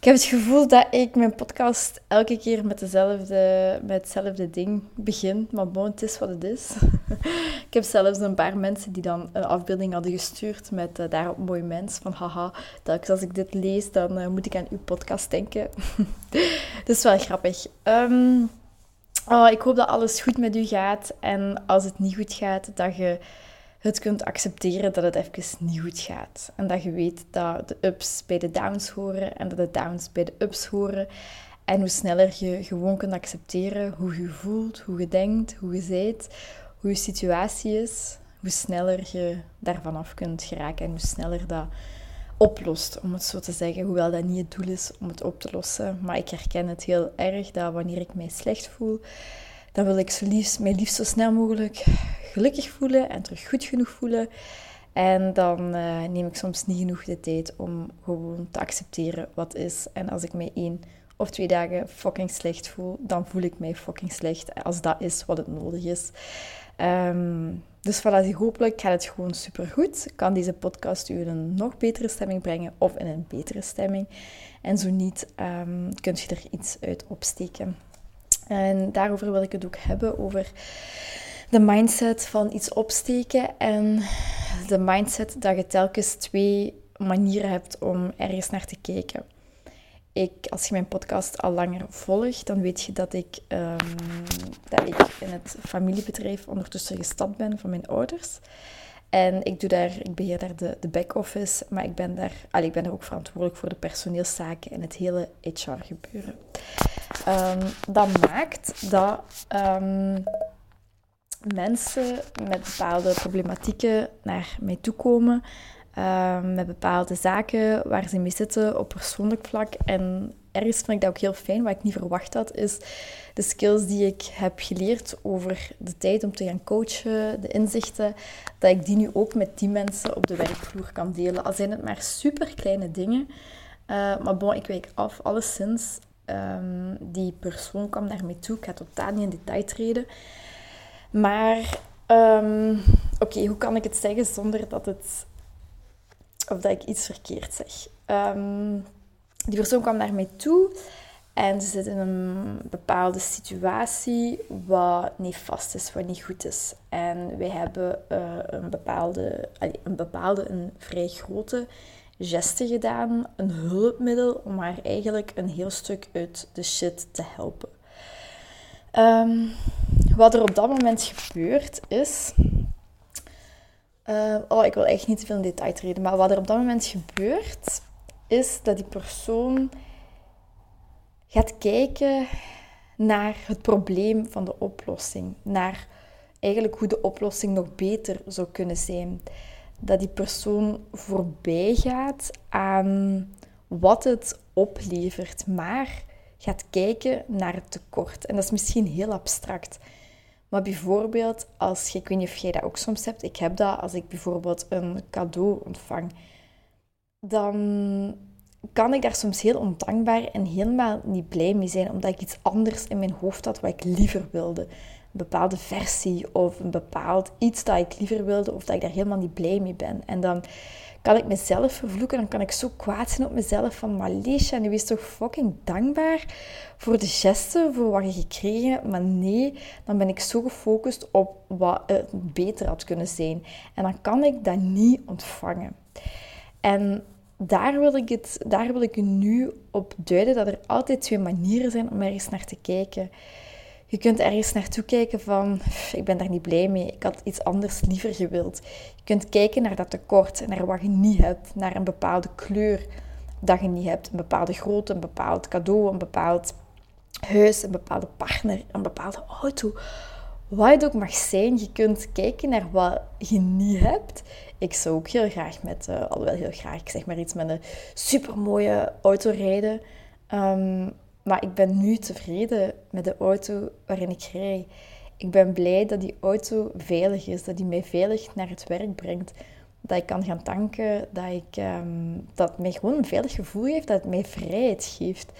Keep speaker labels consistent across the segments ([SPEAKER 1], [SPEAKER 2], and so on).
[SPEAKER 1] Ik heb het gevoel dat ik mijn podcast elke keer met, dezelfde, met hetzelfde ding begin. Maar bon, het is wat het is. ik heb zelfs een paar mensen die dan een afbeelding hadden gestuurd met uh, daarop mooi mens. Van haha, telkens als ik dit lees, dan uh, moet ik aan uw podcast denken. dat is wel grappig. Um, oh, ik hoop dat alles goed met u gaat. En als het niet goed gaat, dat je het kunt accepteren dat het even niet goed gaat. En dat je weet dat de ups bij de downs horen en dat de downs bij de ups horen. En hoe sneller je gewoon kunt accepteren hoe je voelt, hoe je denkt, hoe je zijt, hoe je situatie is, hoe sneller je daarvan af kunt geraken en hoe sneller dat oplost, om het zo te zeggen. Hoewel dat niet het doel is om het op te lossen. Maar ik herken het heel erg dat wanneer ik mij slecht voel, dan wil ik zo liefst, mij liefst zo snel mogelijk gelukkig voelen en terug goed genoeg voelen. En dan uh, neem ik soms niet genoeg de tijd om gewoon te accepteren wat is. En als ik mij één of twee dagen fucking slecht voel, dan voel ik mij fucking slecht als dat is wat het nodig is. Um, dus voilà, hopelijk gaat het gewoon supergoed. Kan deze podcast u in een nog betere stemming brengen of in een betere stemming. En zo niet, um, kunt je er iets uit opsteken. En daarover wil ik het ook hebben, over de mindset van iets opsteken en de mindset dat je telkens twee manieren hebt om ergens naar te kijken. Ik, als je mijn podcast al langer volgt, dan weet je dat ik, um, dat ik in het familiebedrijf ondertussen gestapt ben van mijn ouders. En ik, doe daar, ik beheer daar de, de back-office, maar ik ben, daar, ik ben daar ook verantwoordelijk voor de personeelszaken en het hele HR-gebeuren. Um, dat maakt dat um, mensen met bepaalde problematieken naar mij toe komen, um, met bepaalde zaken waar ze mee zitten op persoonlijk vlak. En ergens vind ik dat ook heel fijn. Wat ik niet verwacht had, is de skills die ik heb geleerd over de tijd om te gaan coachen, de inzichten, dat ik die nu ook met die mensen op de werkvloer kan delen. Al zijn het maar super kleine dingen. Uh, maar bon, ik wijk af, alleszins. Um, die persoon kwam naar mij toe. Ik ga totaal niet in detail treden. Maar, um, oké, hoe kan ik het zeggen zonder dat het... Of dat ik iets verkeerd zeg. Um, die persoon kwam naar mij toe en ze zit in een bepaalde situatie wat niet vast is, wat niet goed is. En wij hebben uh, een bepaalde, een bepaalde, een vrij grote geste gedaan, een hulpmiddel om haar eigenlijk een heel stuk uit de shit te helpen. Um, wat er op dat moment gebeurt is. Uh, oh, ik wil echt niet te veel in detail treden, maar wat er op dat moment gebeurt is dat die persoon gaat kijken naar het probleem van de oplossing. Naar eigenlijk hoe de oplossing nog beter zou kunnen zijn. Dat die persoon voorbij gaat aan wat het oplevert, maar gaat kijken naar het tekort. En dat is misschien heel abstract. Maar bijvoorbeeld, als je, ik weet niet of jij dat ook soms hebt, ik heb dat als ik bijvoorbeeld een cadeau ontvang dan kan ik daar soms heel ondankbaar en helemaal niet blij mee zijn, omdat ik iets anders in mijn hoofd had wat ik liever wilde. Een bepaalde versie of een bepaald iets dat ik liever wilde of dat ik daar helemaal niet blij mee ben. En dan kan ik mezelf vervloeken, dan kan ik zo kwaad zijn op mezelf van, maar Leesja, nu wees toch fucking dankbaar voor de gesten, voor wat je gekregen Maar nee, dan ben ik zo gefocust op wat het beter had kunnen zijn. En dan kan ik dat niet ontvangen. En daar wil, ik het, daar wil ik nu op duiden dat er altijd twee manieren zijn om ergens naar te kijken. Je kunt ergens naartoe kijken van, ik ben daar niet blij mee, ik had iets anders liever gewild. Je kunt kijken naar dat tekort, naar wat je niet hebt, naar een bepaalde kleur dat je niet hebt, een bepaalde grootte, een bepaald cadeau, een bepaald huis, een bepaalde partner, een bepaalde auto. Wat het ook mag zijn, je kunt kijken naar wat je niet hebt ik zou ook heel graag met, uh, alhoewel heel graag, ik zeg maar iets met een supermooie auto rijden. Um, maar ik ben nu tevreden met de auto waarin ik rij. Ik ben blij dat die auto veilig is, dat die mij veilig naar het werk brengt. Dat ik kan gaan tanken, dat, ik, ehm, dat het mij gewoon een veilig gevoel geeft, dat het mij vrijheid geeft.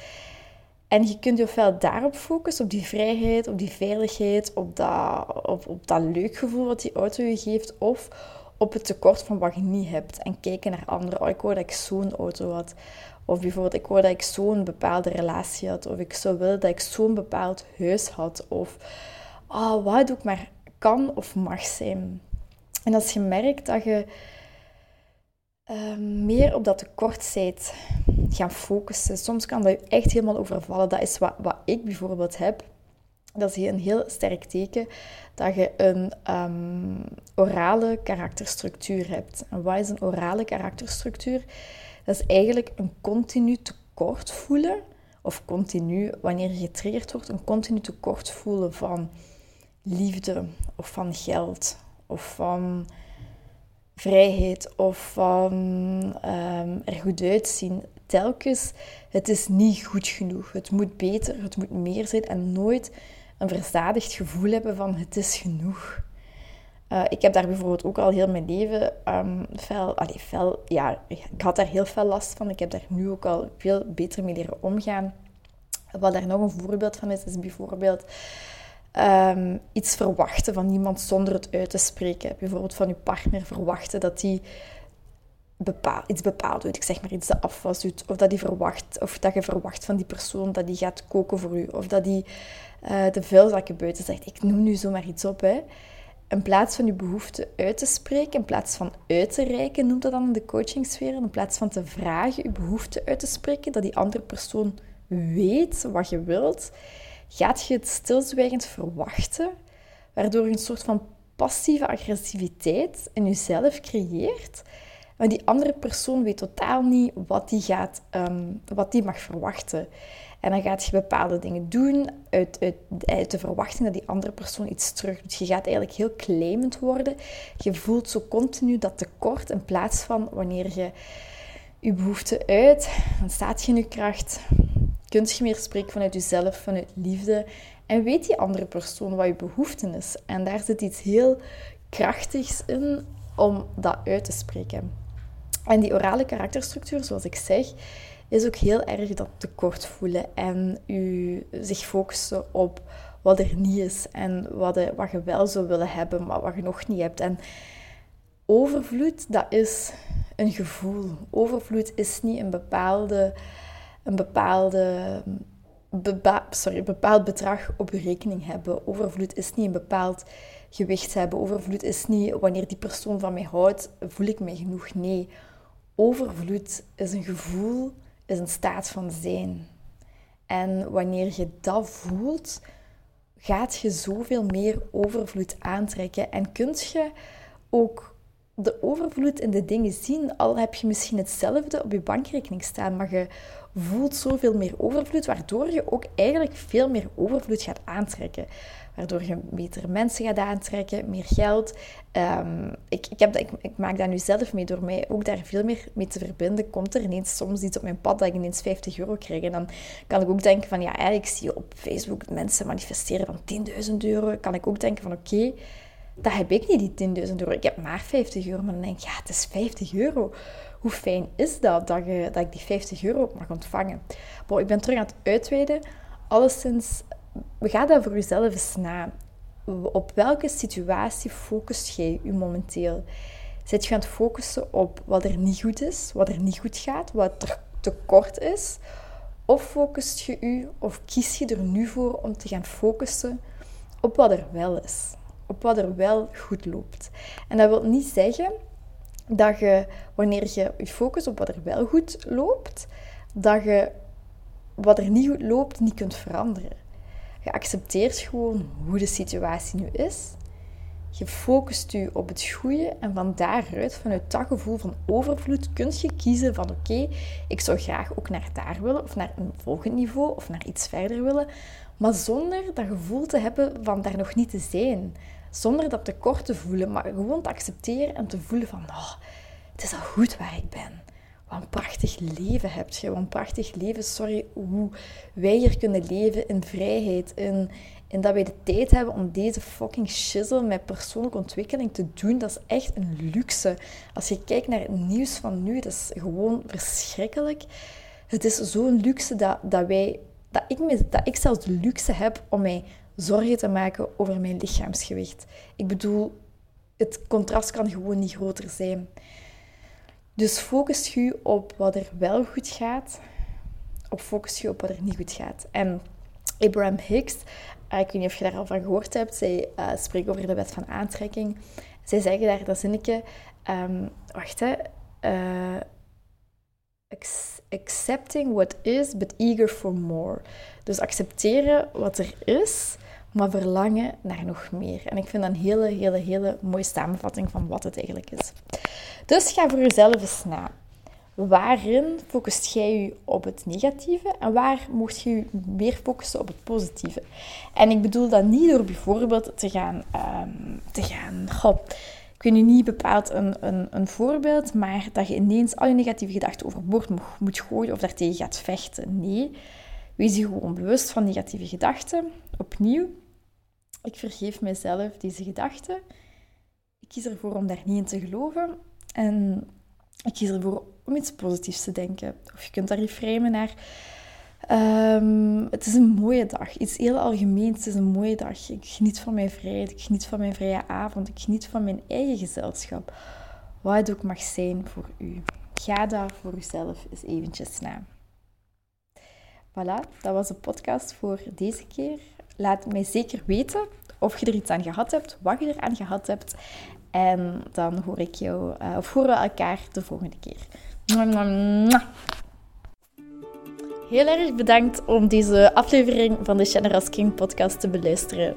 [SPEAKER 1] En je kunt je ofwel daarop focussen, op die vrijheid, op die veiligheid, op dat, op, op dat leuk gevoel wat die auto je geeft, of op het tekort van wat je niet hebt. En kijken naar anderen. Oh, ik wou dat ik zo'n auto had. Of bijvoorbeeld, ik wou dat ik zo'n bepaalde relatie had. Of ik zou willen dat ik zo'n bepaald huis had. Of oh, wat ook maar kan of mag zijn. En als je merkt dat je uh, meer op dat tekort zit gaan focussen. Soms kan dat je echt helemaal overvallen. Dat is wat, wat ik bijvoorbeeld heb. Dat is een heel sterk teken dat je een um, orale karakterstructuur hebt. En wat is een orale karakterstructuur? Dat is eigenlijk een continu tekort voelen, of continu, wanneer je getriggerd wordt, een continu tekort voelen van liefde, of van geld, of van vrijheid, of van um, er goed uitzien. Telkens, het is niet goed genoeg. Het moet beter, het moet meer zijn en nooit een verzadigd gevoel hebben van het is genoeg. Uh, ik heb daar bijvoorbeeld ook al heel mijn leven um, fel, allee, fel, ja, ik had daar heel veel last van. Ik heb daar nu ook al veel beter mee leren omgaan. Wat daar nog een voorbeeld van is, is bijvoorbeeld um, iets verwachten van iemand zonder het uit te spreken. Bijvoorbeeld van je partner verwachten dat die iets bepaald doet. Ik zeg maar iets de afwas doet. Of dat, die verwacht, of dat je verwacht van die persoon dat die gaat koken voor u. Of dat die uh, de vuilzakken buiten zegt. Ik noem nu zomaar iets op. Hè. In plaats van je behoefte uit te spreken, in plaats van uit te reiken, noemt dat dan in de coachingsfeer. In plaats van te vragen je behoefte uit te spreken, dat die andere persoon weet wat je wilt, gaat je het stilzwijgend verwachten, waardoor je een soort van passieve agressiviteit in jezelf creëert. Maar die andere persoon weet totaal niet wat die, gaat, um, wat die mag verwachten. En dan gaat je bepaalde dingen doen uit, de verwachting dat die andere persoon iets terug doet. Je gaat eigenlijk heel claimend worden. Je voelt zo continu dat tekort in plaats van wanneer je je behoefte uit, dan staat je in je kracht. Kunt je meer spreken vanuit jezelf, vanuit liefde. En weet die andere persoon wat je behoefte is. En daar zit iets heel krachtigs in om dat uit te spreken. En die orale karakterstructuur, zoals ik zeg, is ook heel erg dat tekort voelen en u zich focussen op wat er niet is en wat, de, wat je wel zou willen hebben, maar wat je nog niet hebt. En overvloed, dat is een gevoel. Overvloed is niet een bepaalde, een bepaalde sorry, bepaald bedrag op je rekening hebben. Overvloed is niet een bepaald gewicht hebben. Overvloed is niet wanneer die persoon van mij houdt, voel ik mij genoeg. Nee, overvloed is een gevoel is een staat van zijn. En wanneer je dat voelt, gaat je zoveel meer overvloed aantrekken. En kunt je ook de overvloed in de dingen zien, al heb je misschien hetzelfde op je bankrekening staan, maar je voelt zoveel meer overvloed, waardoor je ook eigenlijk veel meer overvloed gaat aantrekken waardoor je betere mensen gaat aantrekken, meer geld. Ehm, ik, ik, heb, ik, maak dat nu zelf mee door mij ook daar veel meer mee te verbinden. Komt er ineens soms iets op mijn pad dat ik ineens 50 euro krijg. En dan kan ik ook denken van ja, ik zie op Facebook mensen manifesteren van 10.000 euro. Kan ik ook denken van oké, dat heb ik niet, die 10.000 euro. Ik heb maar 50 euro. Maar dan denk ik, ja, het is 50 euro. Hoe fijn is dat, dat, je, dat ik die 50 euro mag ontvangen? Bon, ik ben terug aan het uitweiden. Alleszins ga dat voor jezelf eens na. Op welke situatie focust jij je momenteel? Zit je aan het focussen op wat er niet goed is, wat er niet goed gaat, wat er tekort is? Of focust je je, of kies je er nu voor om te gaan focussen op wat er wel is? Op wat er wel goed loopt. En dat wil niet zeggen dat je, wanneer je je focust op wat er wel goed loopt, dat je wat er niet goed loopt niet kunt veranderen. Je accepteert gewoon hoe de situatie nu is. Je focust je op het goede en van daaruit, vanuit dat gevoel van overvloed, kun je kiezen van oké, ik zou graag ook naar daar willen of naar een volgend niveau of naar iets verder willen, maar zonder dat gevoel te hebben van daar nog niet te zijn. Zonder dat tekort te voelen, maar gewoon te accepteren en te voelen van oh, het is al goed waar ik ben. Wat een prachtig leven hebt je. Wat een prachtig leven, sorry, hoe wij hier kunnen leven in vrijheid, in, En dat wij de tijd hebben om deze fucking shizzle met persoonlijke ontwikkeling te doen, dat is echt een luxe. Als je kijkt naar het nieuws van nu, dat is gewoon verschrikkelijk. Het is zo'n luxe dat, dat wij, dat ik, dat ik zelfs de luxe heb om mij zorgen te maken over mijn lichaamsgewicht. Ik bedoel, het contrast kan gewoon niet groter zijn. Dus focus je op wat er wel goed gaat, of focus je op wat er niet goed gaat. En Abraham Hicks, eh, ik weet niet of je daar al van gehoord hebt, zij uh, spreekt over de wet van aantrekking. Zij zeggen daar dat zinnetje, um, wacht hè, uh, accepting what is, but eager for more. Dus accepteren wat er is, maar verlangen naar nog meer. En ik vind dat een hele, hele, hele mooie samenvatting van wat het eigenlijk is. Dus ga voor jezelf eens na. Waarin focust jij je op het negatieve en waar mocht je je meer focussen op het positieve? En ik bedoel dat niet door bijvoorbeeld te gaan, um, te gaan ik weet nu niet bepaald een, een, een, voorbeeld, maar dat je ineens al je negatieve gedachten overboord moet gooien of daartegen gaat vechten. Nee, wees je gewoon bewust van negatieve gedachten. Opnieuw, ik vergeef mezelf deze gedachten. Ik kies ervoor om daar niet in te geloven. En ik kies ervoor om iets positiefs te denken. Of je kunt daar reframen naar... Um, het is een mooie dag. Iets heel algemeens. Het is een mooie dag. Ik geniet van mijn vrijheid. Ik geniet van mijn vrije avond. Ik geniet van mijn eigen gezelschap. Wat het ook mag zijn voor u. Ga daar voor uzelf eens eventjes na. Voilà, dat was de podcast voor deze keer. Laat mij zeker weten of je er iets aan gehad hebt, wat je er aan gehad hebt. En dan hoor ik jou, uh, of horen we elkaar de volgende keer. Heel erg bedankt om deze aflevering van de Generous King podcast te beluisteren.